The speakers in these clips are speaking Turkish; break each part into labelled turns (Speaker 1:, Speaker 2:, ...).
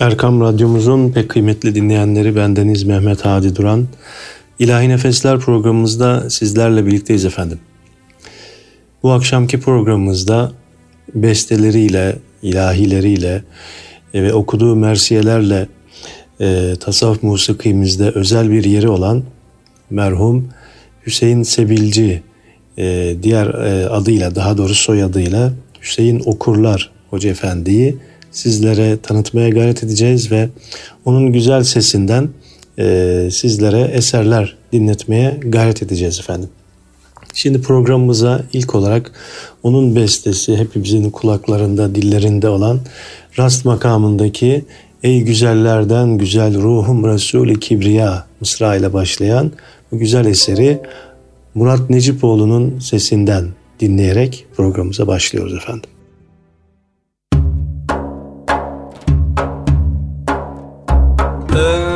Speaker 1: Erkam Radyomuzun pek kıymetli dinleyenleri bendeniz Mehmet Hadi Duran. İlahi Nefesler programımızda sizlerle birlikteyiz efendim. Bu akşamki programımızda besteleriyle, ilahileriyle ve okuduğu mersiyelerle e, tasavvuf musikimizde özel bir yeri olan merhum Hüseyin Sebilci e, diğer e, adıyla daha doğrusu soyadıyla Hüseyin Okurlar Hoca Efendi'yi sizlere tanıtmaya gayret edeceğiz ve onun güzel sesinden e, sizlere eserler dinletmeye gayret edeceğiz efendim. Şimdi programımıza ilk olarak onun bestesi hepimizin kulaklarında, dillerinde olan rast makamındaki Ey güzellerden güzel ruhum Resul-i Kibriya Mısra ile başlayan bu güzel eseri Murat Necipoğlu'nun sesinden dinleyerek programımıza başlıyoruz efendim. Uh,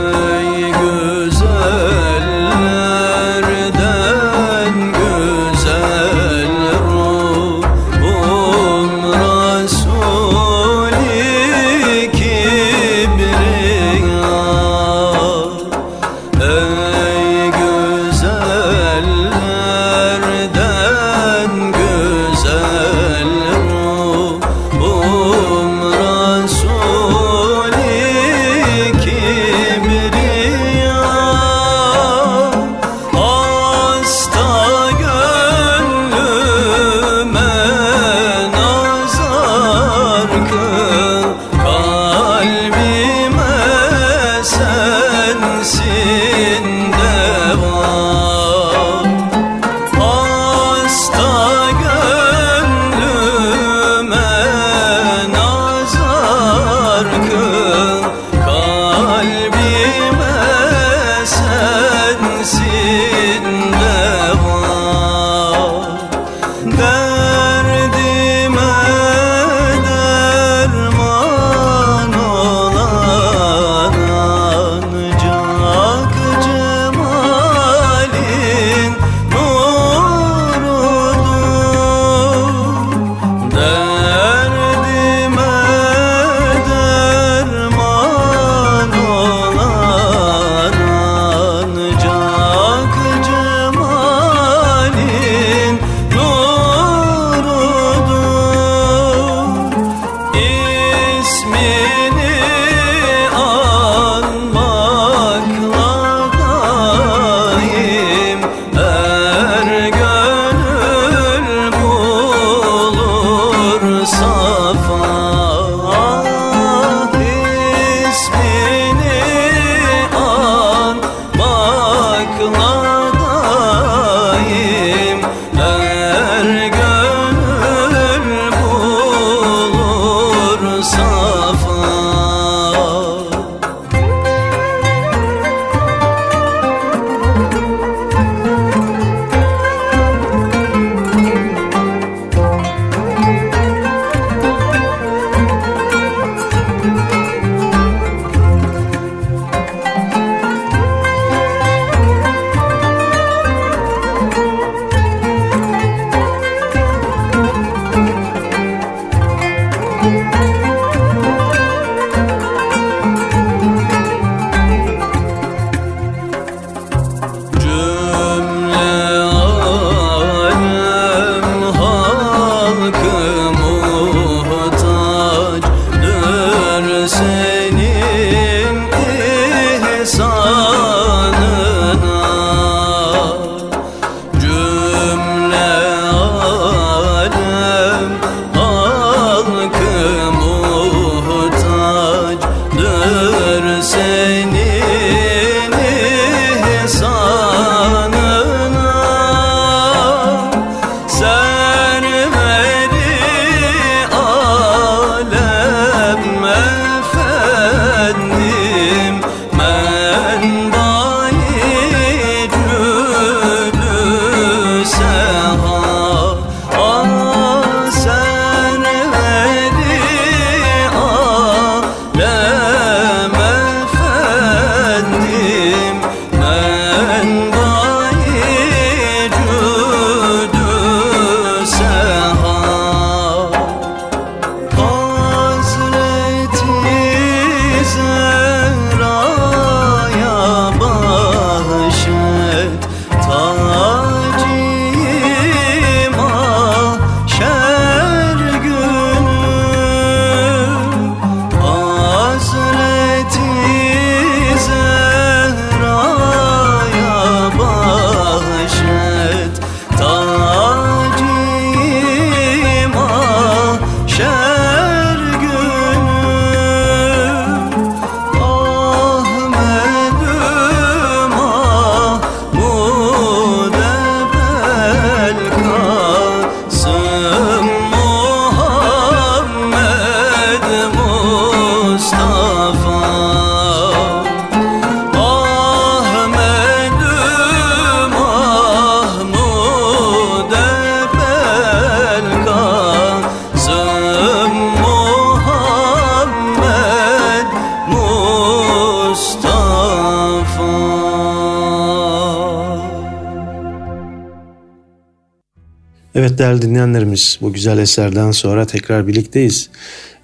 Speaker 1: Evet değerli dinleyenlerimiz bu güzel eserden sonra tekrar birlikteyiz.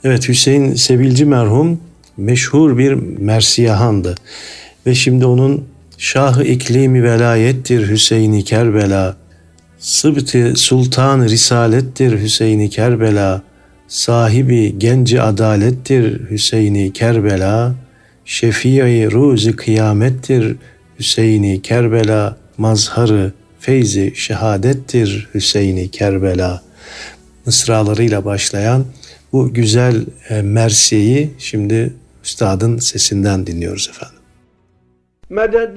Speaker 1: Evet Hüseyin Sebilci merhum meşhur bir Mersiyahan'dı. Ve şimdi onun Şah-ı iklimi velayettir Hüseyin-i Kerbela. Sıbti Sultan Risalettir Hüseyin-i Kerbela. Sahibi genci adalettir Hüseyin-i Kerbela. Şefii ruzi kıyamettir Hüseyin-i Kerbela. Mazharı feyzi şehadettir Hüseyin'i Kerbela mısralarıyla başlayan bu güzel e, Mersiye'yi şimdi üstadın sesinden dinliyoruz efendim. Medet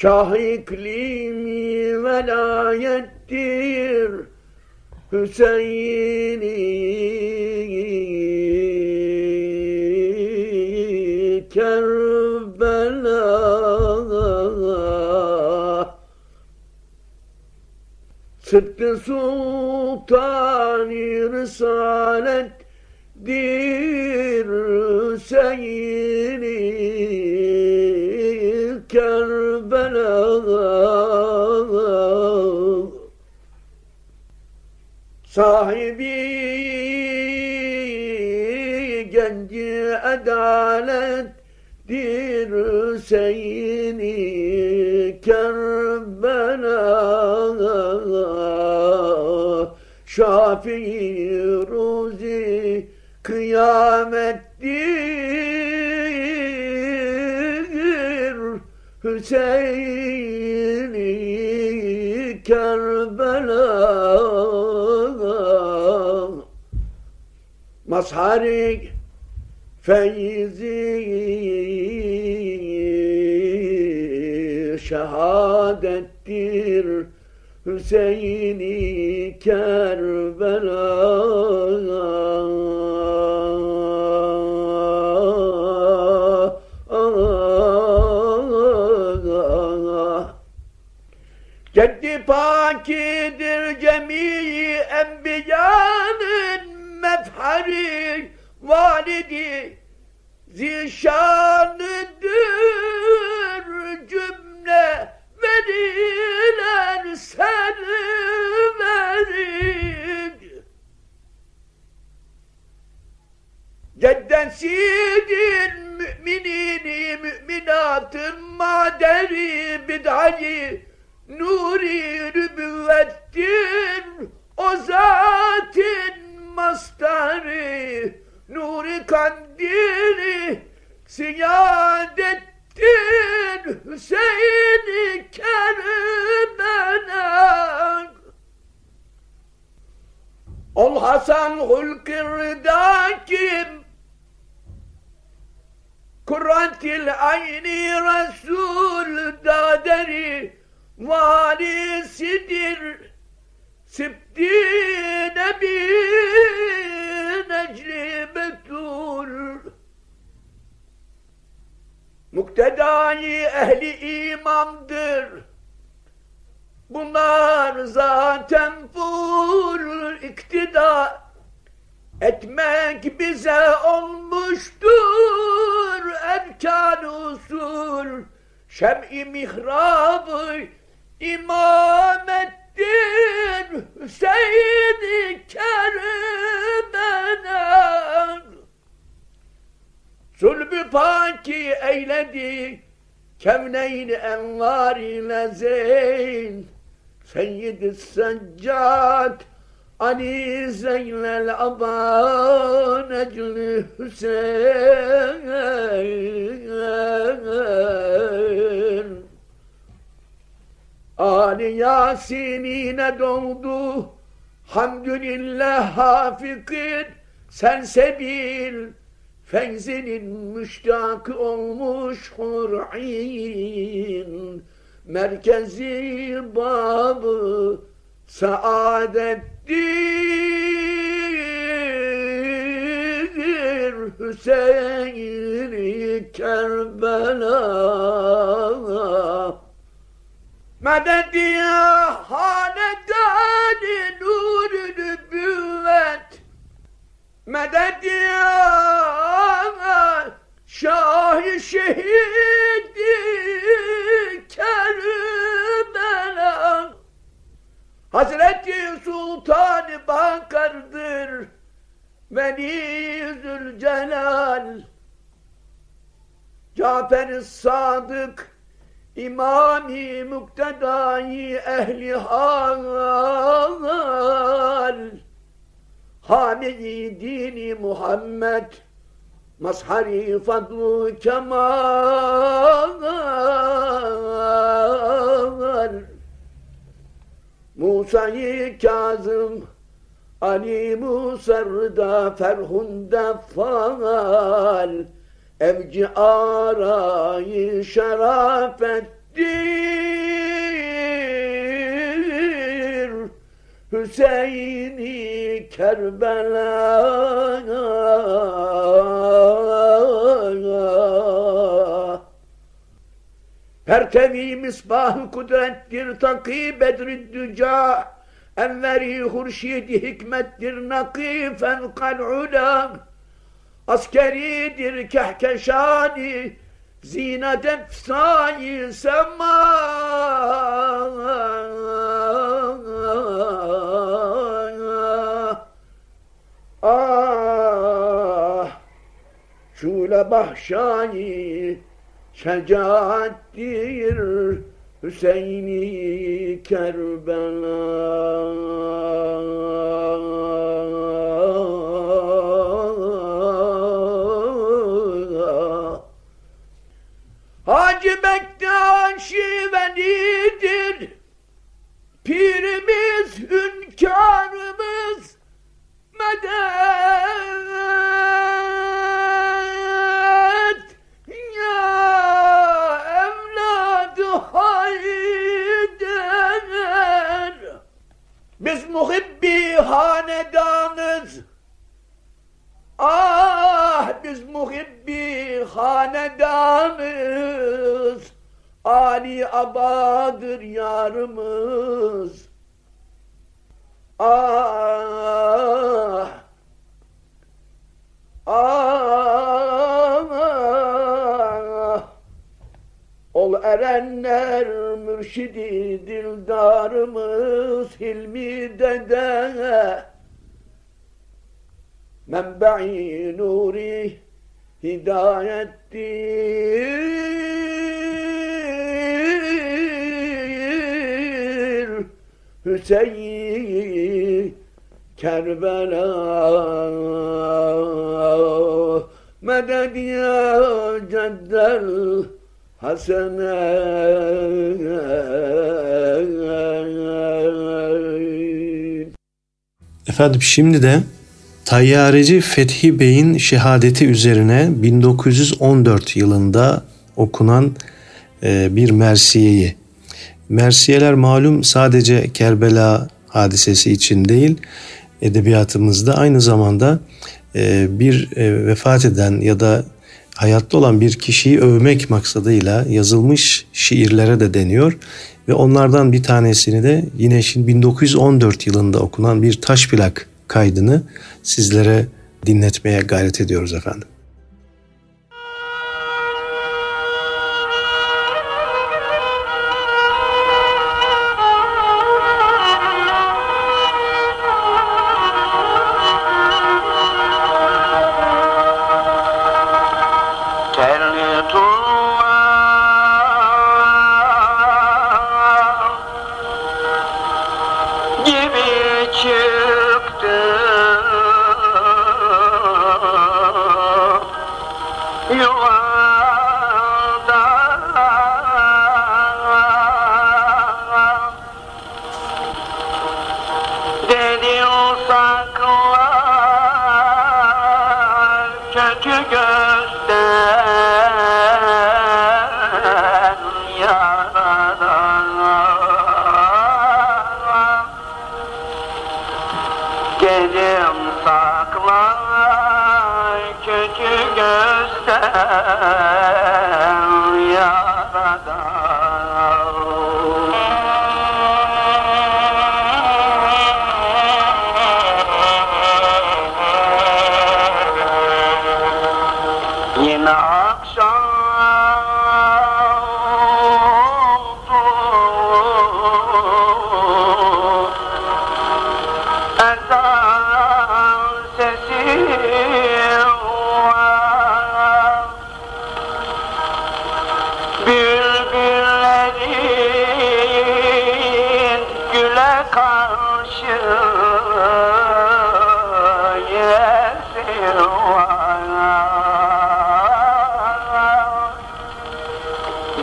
Speaker 2: Şah iklimi velayettir Hüseyin'i. Kerbela. Sıdkı Sultan-ı Risalet dir Hüseyin'i. Kerbela Sahibi genci adalet dir Hüseyin'i Kerbela Şafii ruzi kıyamettir Hüseyin'i Kerbela Mazhari feyzi şehadettir Hüseyin'i Kerbela pakidir cemi enbiyanın mefhari validi zişanıdır cümle verilen serverin Ceddesidir müminini müminatın maderi bid'ayı nuri nübüvvettir o zatin mastarı nuri kandili siyadettir Hüseyin-i Kerbela Ol Hasan hulk-i rıda kim Kurratil ayni Resul daderi valisidir. Sibti Nebi Necli Betul Muktedai ehli imamdır. Bunlar zaten full iktidar etmek bize olmuştur. Erkan usul şem-i mihrabı imamettir Hüseyin-i Kerbela Sulbü paki eyledi kevneyn envar ile zeyn Seyyid-i Seccat Ali Zeynel Aba Necli Hüseyin Ali Yasin'ine doğdu Hamdülillah hafikir Sensebil. Feyzinin müştakı olmuş Hur'in. Merkezi babı saadettir. Hüseyin Kerbela Medet ya hanedan nur nübüvvet Medet ya şah şehit Kerbela Hazreti Sultan Bakar'dır Veli Zülcelal. Cafer-i Sadık İmami Muktedai Ehli Hal Hamidi Dini Muhammed Mazhari Fadlu Kemal. Musa'yı Kazım Ali Musar'da ferhunda faal Evci arayı şerafettir Hüseyin'i Kerbela Pertevi misbah kudrettir taki bedri düca. Enveri hurşidi hikmettir nakifen kal'ula Askeridir kehkeşani zinet efsayı sema. Ah şule bahşani şecaattir Hüseyin'i Kerbela Bektaşi velidir Pirimiz, hünkârımız medet. Ya evladı Haydar Biz muhibbi hanedanız. Ah biz muhibbi hanedanız Ali Abadır yarımız. Ah Ah. Ol erenler mürşidi dildarımız Hilmi dede. Menbe'i nuri hidayettir Hüseyin Kerbela Medet ya ceddel Haseneyn
Speaker 1: Efendim şimdi de Tayyareci Fethi Bey'in şehadeti üzerine 1914 yılında okunan e, bir mersiyeyi. Mersiyeler malum sadece Kerbela hadisesi için değil, edebiyatımızda aynı zamanda e, bir e, vefat eden ya da hayatta olan bir kişiyi övmek maksadıyla yazılmış şiirlere de deniyor
Speaker 3: Ve onlardan bir tanesini de yine şimdi 1914 yılında okunan bir taş plak kaydını sizlere dinletmeye gayret ediyoruz efendim.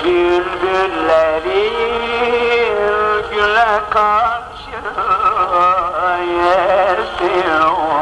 Speaker 3: Bülbüllerin güle karşı yesiyor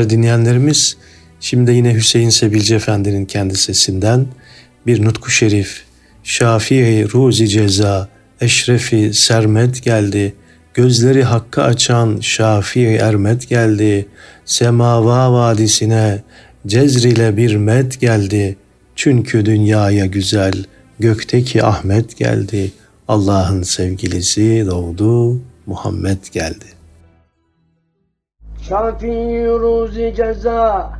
Speaker 3: Değerli dinleyenlerimiz, şimdi yine Hüseyin Sebilci Efendi'nin kendi sesinden bir nutku şerif, Şafii Ruzi Ceza, Eşrefi Sermet geldi, gözleri hakka açan Şafii Ermet geldi, Semava Vadisi'ne Cezrile bir met geldi, çünkü dünyaya güzel, gökteki Ahmet geldi, Allah'ın sevgilisi doğdu, Muhammed geldi.
Speaker 2: Şafii ruzi ceza.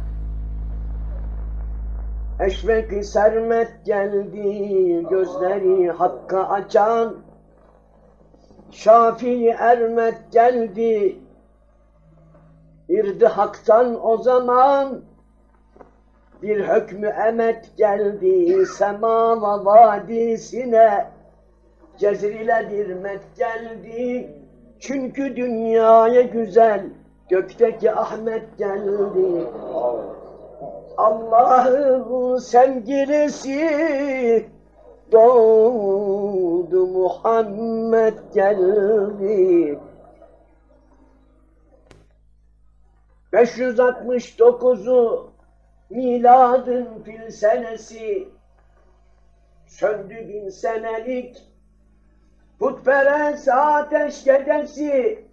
Speaker 2: Eşrek sermet geldi gözleri hakka açan. Şafii ermet geldi irdi haktan o zaman. Bir hükmü emet geldi semava vadisine. Cezrile bir met geldi. Çünkü dünyaya güzel Gökteki Ahmet geldi. Allah'ın sevgilisi doğdu Muhammed geldi. 569'u miladın fil senesi söndü bin senelik putperest ateş gecesi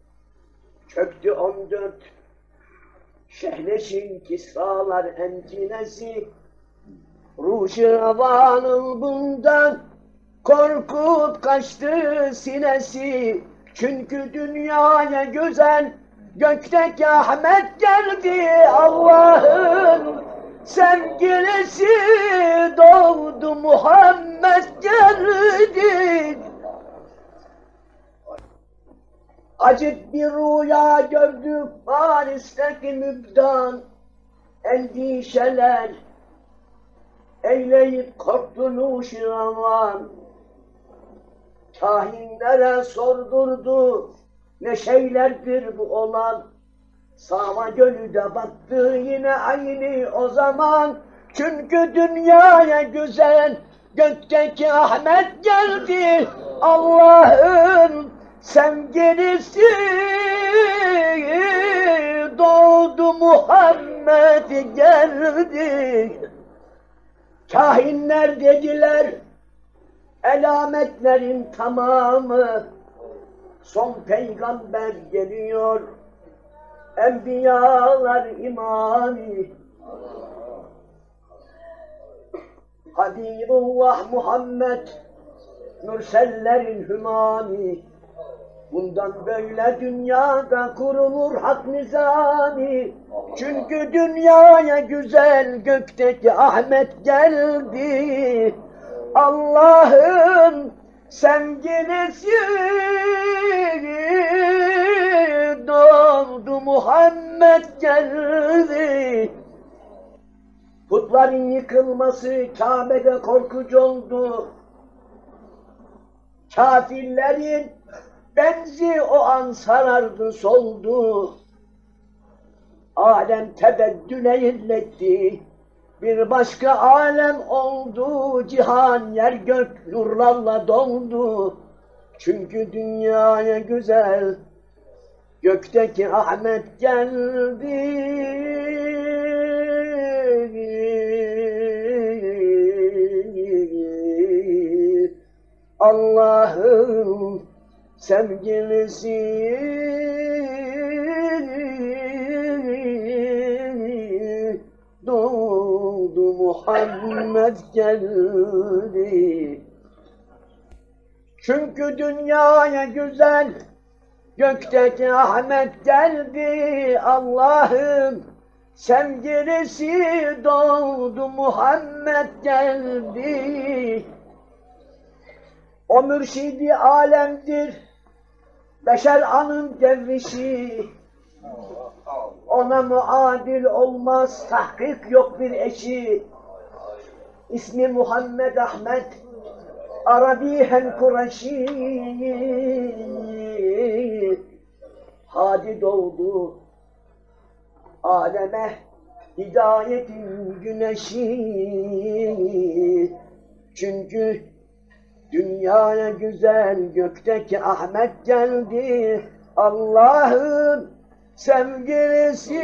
Speaker 2: Çöktü on dört. Şehleşin kisralar entinesi Ruşavanın bundan. Korkup kaçtı sinesi Çünkü dünyaya güzel gökteki Ahmet geldi. Allah'ın sevgilisi doğdu Muhammed geldi. Acık bir rüya gördük Paris'teki mübdan. Endişeler eyleyip korktuğunu şiravan kahinlere sordurdu ne şeylerdir bu olan? Sağma gölü de battı yine aynı o zaman. Çünkü dünyaya güzel gökteki Ahmet geldi. Allah'ın sevgilisi doğdu Muhammed geldi. Kahinler dediler elametlerin tamamı son peygamber geliyor. Enbiyalar imamı Habibullah Muhammed Mürsellerin hümami Bundan böyle dünyada kurulur hak nizami. Çünkü dünyaya güzel gökteki Ahmet geldi. Allah'ın sevgilisi doğdu Muhammed geldi. Putların yıkılması Kabe'de korkucu oldu. Kafirlerin benzi o an sarardı soldu. Alem tebeddüle illetti. Bir başka alem oldu, cihan yer gök nurlarla doldu. Çünkü dünyaya güzel, gökteki Ahmet geldi. Allah'ım sevgilisi doğdu Muhammed geldi. Çünkü dünyaya güzel gökteki Ahmet geldi Allah'ım sevgilisi doğdu Muhammed geldi. O mürşidi alemdir, beşer anın devrişi. Ona muadil olmaz, tahkik yok bir eşi. İsmi Muhammed Ahmet, Arabihen Kureşi. Hadi doğdu, aleme hidayetin güneşi. Çünkü Dünyaya güzel gökteki Ahmet geldi. Allah'ın sevgilisi.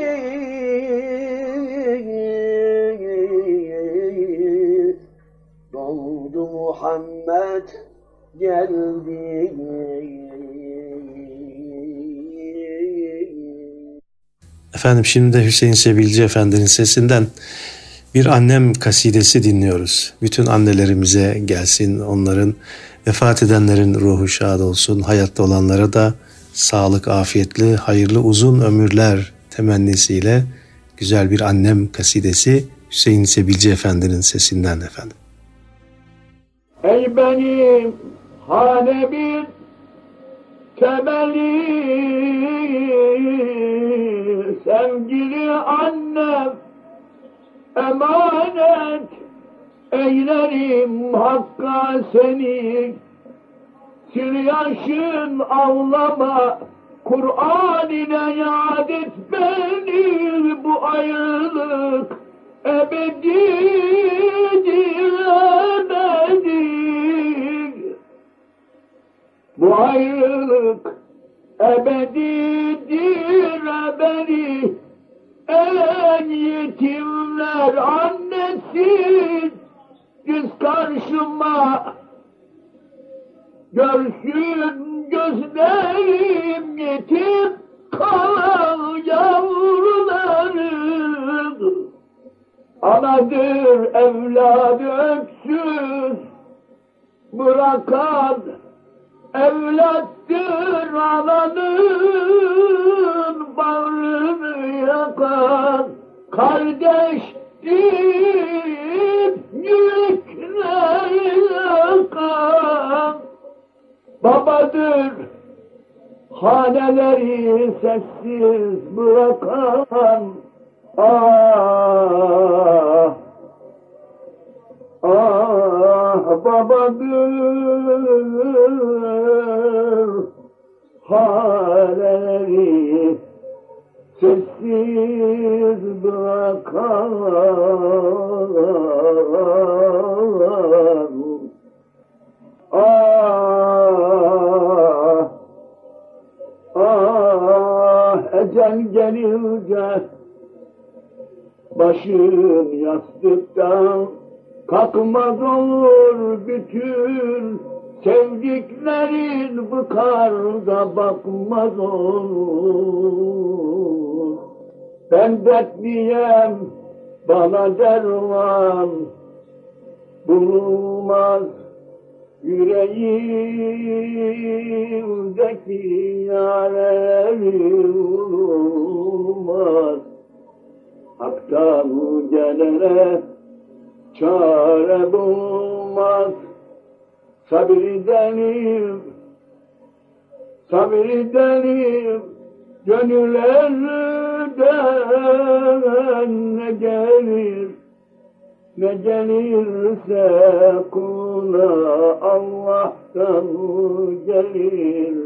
Speaker 2: Doğdu Muhammed geldi.
Speaker 1: Efendim şimdi de Hüseyin Sevilci Efendi'nin sesinden bir annem kasidesi dinliyoruz. Bütün annelerimize gelsin onların vefat edenlerin ruhu şad olsun. Hayatta olanlara da sağlık, afiyetli, hayırlı uzun ömürler temennisiyle güzel bir annem kasidesi Hüseyin Sebilci Efendi'nin sesinden efendim.
Speaker 2: Ey benim hanemin temeli sevgili annem emanet eylerim hakka seni. Siryaşın ağlama Kur'an ile yad et beni bu ayrılık ebedidir ebedi bu ayrılık ebedidir ebedi en yetimler annesi Düz karşıma Görsün gözlerim yetim kalan yavrularım. Anadır evladı öksüz bırakan Evlattır ananın bağrını yakan Kardeştir yürekler yakan. Babadır haneleri sessiz bırakan. Ah Ah babadır haneleri sessiz bırakan Ah Ah ecel gelince başım yastıktan kalkmaz olur bütün sevdiklerin bıkar da bakmaz olur. Ben dertliyem bana derman bulunmaz yüreğimdeki yarevi bulunmaz. Hak'tan gelene çare bulmaz Sabridenim, sabridenim Gönül elden ne gelir? Ne gelirse kula Allah'tan gelir.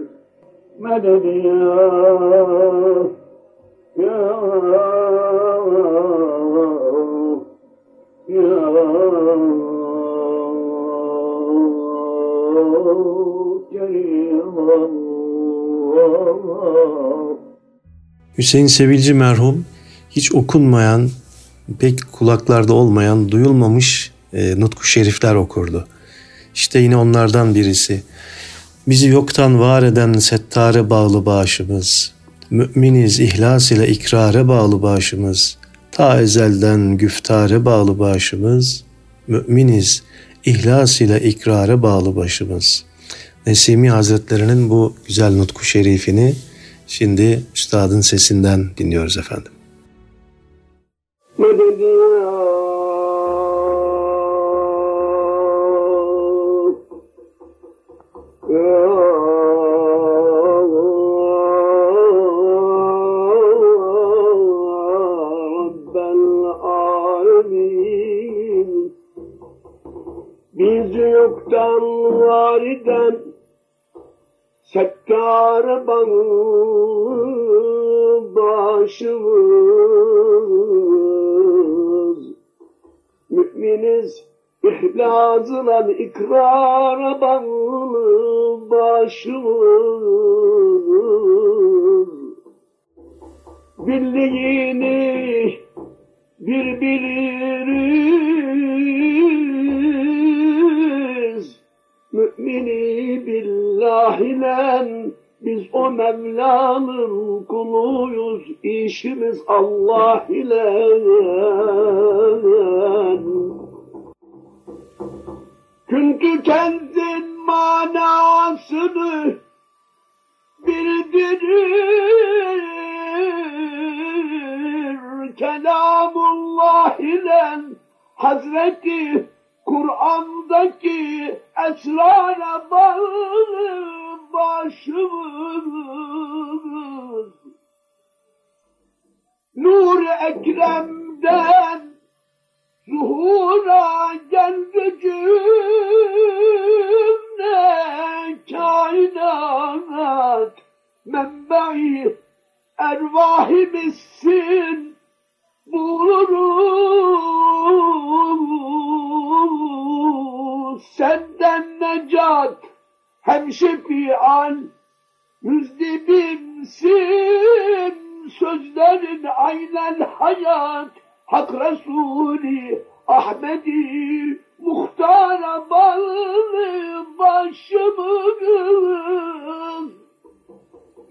Speaker 2: Medet ya Ya
Speaker 1: Hüseyin Sevilci merhum hiç okunmayan, pek kulaklarda olmayan, duyulmamış e, nutku şerifler okurdu. İşte yine onlardan birisi. Bizi yoktan var eden settare bağlı başımız. Müminiz ihlas ile ikrare bağlı başımız. Ta ezelden güftare bağlı başımız. Müminiz ihlas ile ikrare bağlı başımız. Nesimi Hazretlerinin bu güzel nutku şerifini şimdi üstadın sesinden dinliyoruz efendim.
Speaker 2: Rabbel Var eden Settar bağlı başımız. Müminiz ihlasla ikrara bağlı başımız. Birliğini bir biliriz Mümini billah ile biz o Mevla'nın kuluyuz, işimiz Allah ile. Çünkü kendin manasını bildirir. Kelamullah ile Hazreti Kur'an'daki esrara bağlı başımız. Nur Ekrem'den zuhura geldi cümle kainat menbai ervahimizsin buluruz senden necat hem şefian müzdibimsin sözlerin aynen hayat Hak Resulü Ahmedi muhtara bağlı başımız.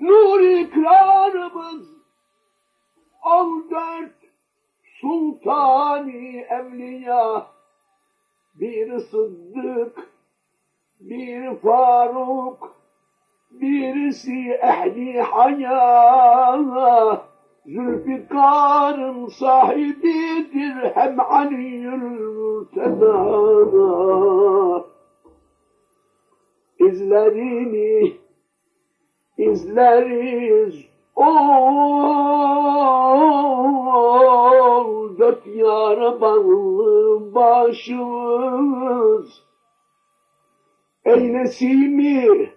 Speaker 2: Nur ikrarımız on dört sultani evliya bir sıddık bir faruk birisi ehli haya Zülfikar'ın sahibidir hem Ali'ül Mürteda İzlerini izleriz. Ol dört yara bağlı başımız Ey Nesimi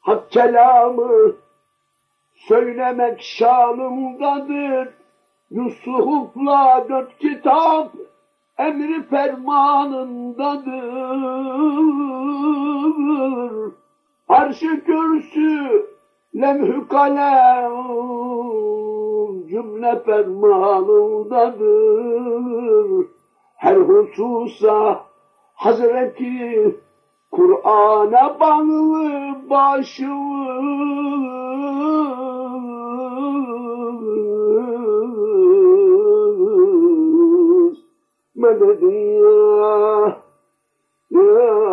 Speaker 2: hak kelamı söylemek şanımdadır. Yusuf'la dört kitap emri fermanındadır. Arşı kürsü lemhü kalem cümle fermanındadır. Her hususa Hazreti Kur'an'a bağlı başımız medet ya ya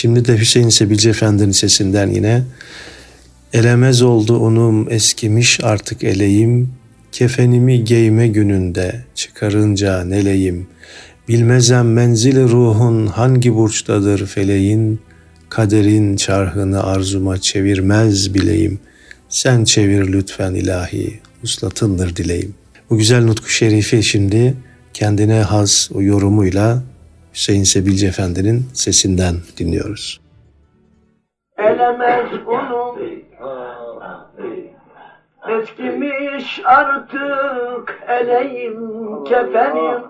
Speaker 1: Şimdi de Hüseyin Sebilci Efendi'nin sesinden yine. Elemez oldu unum eskimiş artık eleyim. Kefenimi giyme gününde çıkarınca neleyim? Bilmezem menzili ruhun hangi burçtadır feleğin? Kaderin çarhını arzuma çevirmez bileyim. Sen çevir lütfen ilahi uslatındır dileyim. Bu güzel nutku şerifi şimdi kendine has o yorumuyla Hüseyin Sebilci Efendi'nin sesinden dinliyoruz.
Speaker 2: Elemez unum Eskimiş artık eleyim kefenim.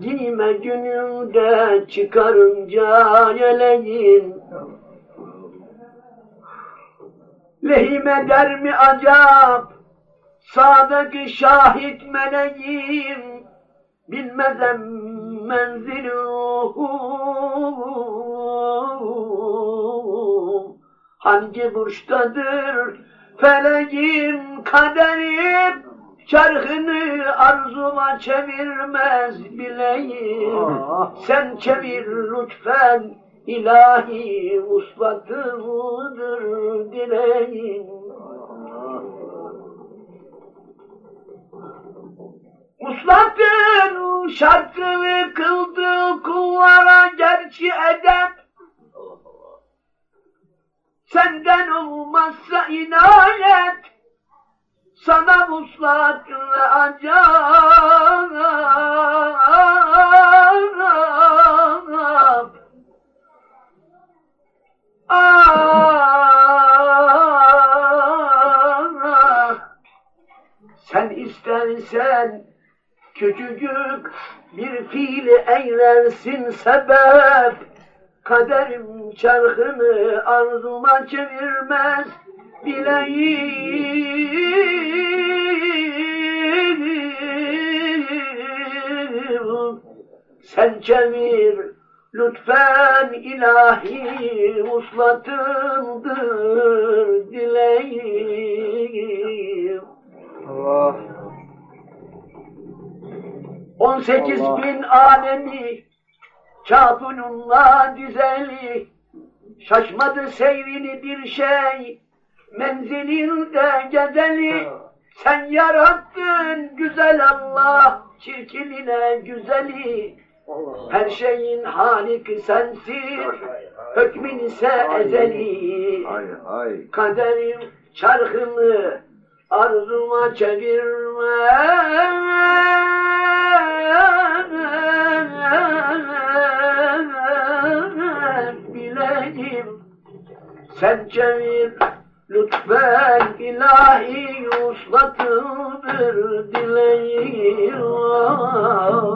Speaker 2: Giyme günümde çıkarınca yeleğim. Lehime der mi acap Sağdaki şahit meleğim Bilmezem menzil ruhum. Hangi burçtadır feleğim kaderim? Çarhını arzuma çevirmez bileyim Sen çevir lütfen ilahi uslatımdır dileğim Uslatın şarkını kıldı kullara gerçi edep. Senden olmazsa inayet Sana muslat acap Ah, sen istersen küçücük bir fiili eylersin sebep. Kaderim çarkını arzuma çevirmez bileyim Sen çevir lütfen ilahi uslatındır 18
Speaker 4: Allah.
Speaker 2: bin alemi Kâbununla düzeli Şaşmadı seyrini bir şey Menzilinde gezeli. Sen yarattın güzel Allah Çirkinine güzeli. Her şeyin haliki sensin Hükmün ise ezeli. Kaderim çarkını arzuma çevirme sen çevir lütfen ilahi uslatıldır dileğim
Speaker 4: Allah.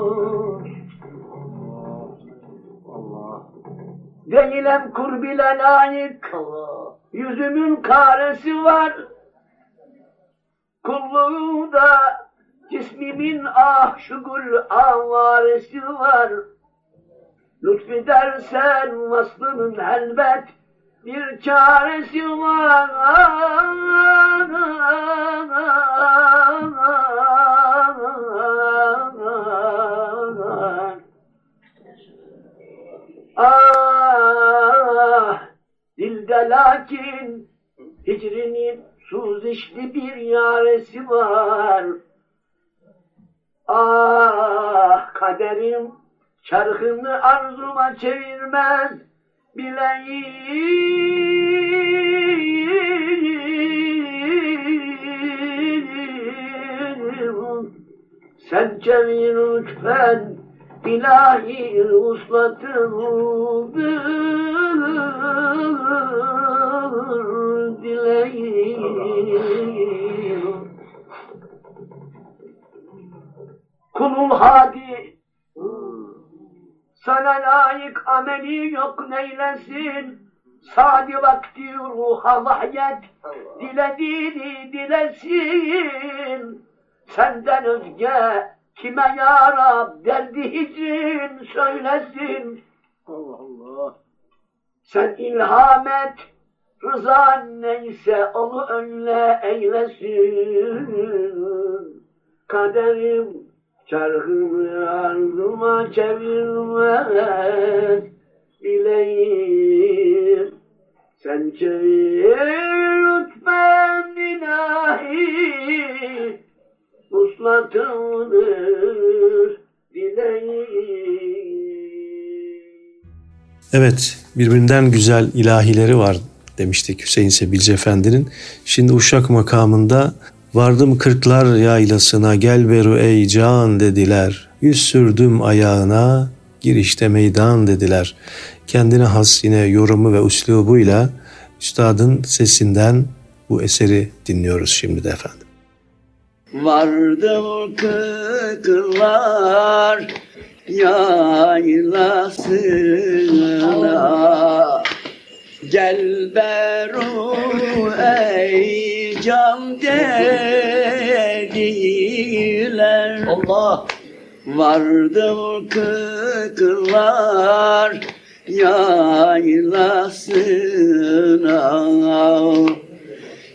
Speaker 2: Değilim kurbile layık
Speaker 4: Allah.
Speaker 2: Yüzümün karesi var. Kulluğumda cismimin ah şugul avaresi var. Lütfedersen vaslının elbet bir çaresi var. Ah, dilde lakin hicrinin suzişli bir yaresi var. Ah kaderim çarkını arzuma çevirmez bileyim. Sen çevir lütfen ilahi uslatımdır dileyim. Kulul hadi. Sana layık ameli yok neylesin Sadi vakti ruha vahyet dilediğini dilesin Senden özge kime ya Rab derdi hicrin söylesin. Allah Allah. Sen ilham et rızan neyse onu öyle eylesin. Kaderim Çarkımı ardıma çevirmez bileyim. Sen çevir lütfen ilahi uslatındır dileyim.
Speaker 1: Evet, birbirinden güzel ilahileri var demiştik Hüseyin Sebilci Efendi'nin. Şimdi Uşak makamında Vardım kırklar yaylasına gel beru ey can dediler. Yüz sürdüm ayağına girişte meydan dediler. Kendine has yine yorumu ve üslubuyla üstadın sesinden bu eseri dinliyoruz şimdi de efendim.
Speaker 2: Vardım kırklar yaylasına Gel beru ey can dediler. Allah! Vardım kırklar yaylasına.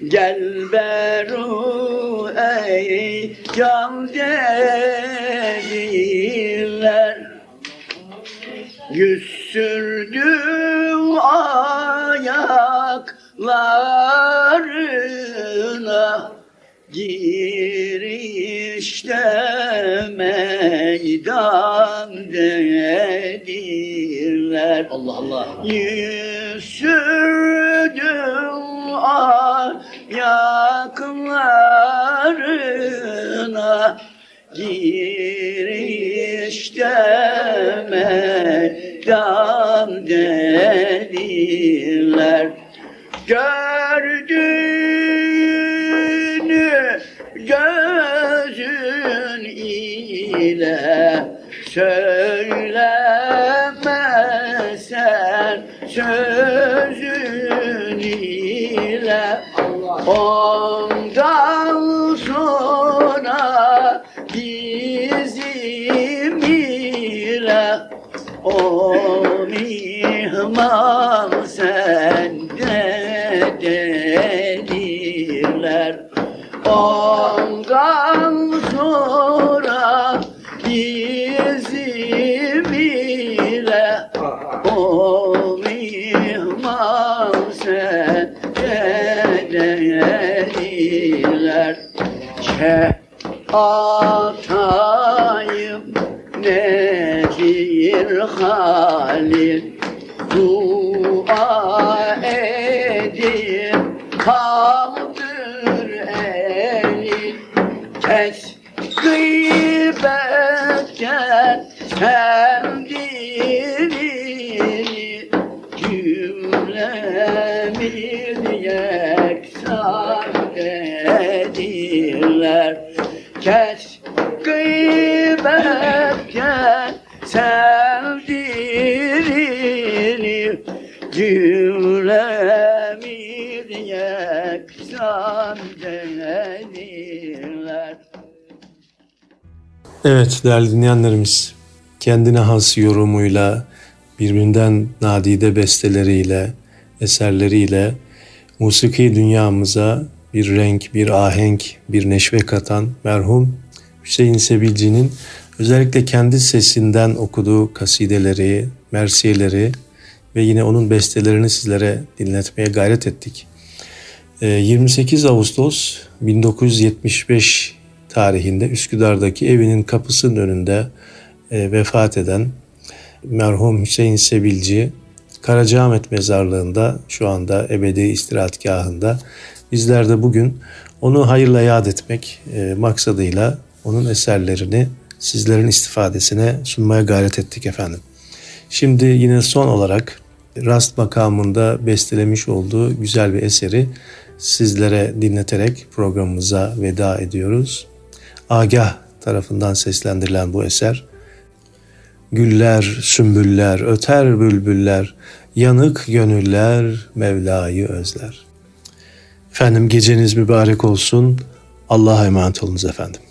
Speaker 2: Gel beru ey can dediler Yüz sürdüm ayaklarına. Girişte meydan dediler. Allah Allah. Yüz sürdüm ayaklarına. Girişte meydan dediler Gördüğünü gözün ile söylemesen sözün ile ondan mihman sende dediler? Ondan sonra bizim ile o mihman sende dediler? Ke atayım nedir halin Kes gıybetten sevdiğini
Speaker 1: Evet değerli dinleyenlerimiz kendine has yorumuyla
Speaker 5: birbirinden nadide besteleriyle, eserleriyle musiki dünyamıza bir renk, bir ahenk, bir neşve katan merhum Hüseyin Sebilci'nin özellikle kendi sesinden okuduğu kasideleri, mersiyeleri ve yine onun bestelerini sizlere dinletmeye gayret ettik. 28 ee, Ağustos 1975 tarihinde Üsküdar'daki evinin kapısının önünde e, vefat eden merhum Hüseyin Sebilci Karacaahmet mezarlığında şu anda ebedi istirahatgahında bizler de bugün onu hayırla yad etmek e, maksadıyla onun eserlerini sizlerin istifadesine sunmaya gayret ettik efendim. Şimdi yine son olarak Rast makamında bestelemiş olduğu güzel bir eseri sizlere dinleterek programımıza veda ediyoruz. Agah tarafından seslendirilen bu eser Güller, sümbüller, öter bülbüller, yanık gönüller Mevla'yı özler. Efendim geceniz mübarek olsun. Allah'a emanet olunuz efendim.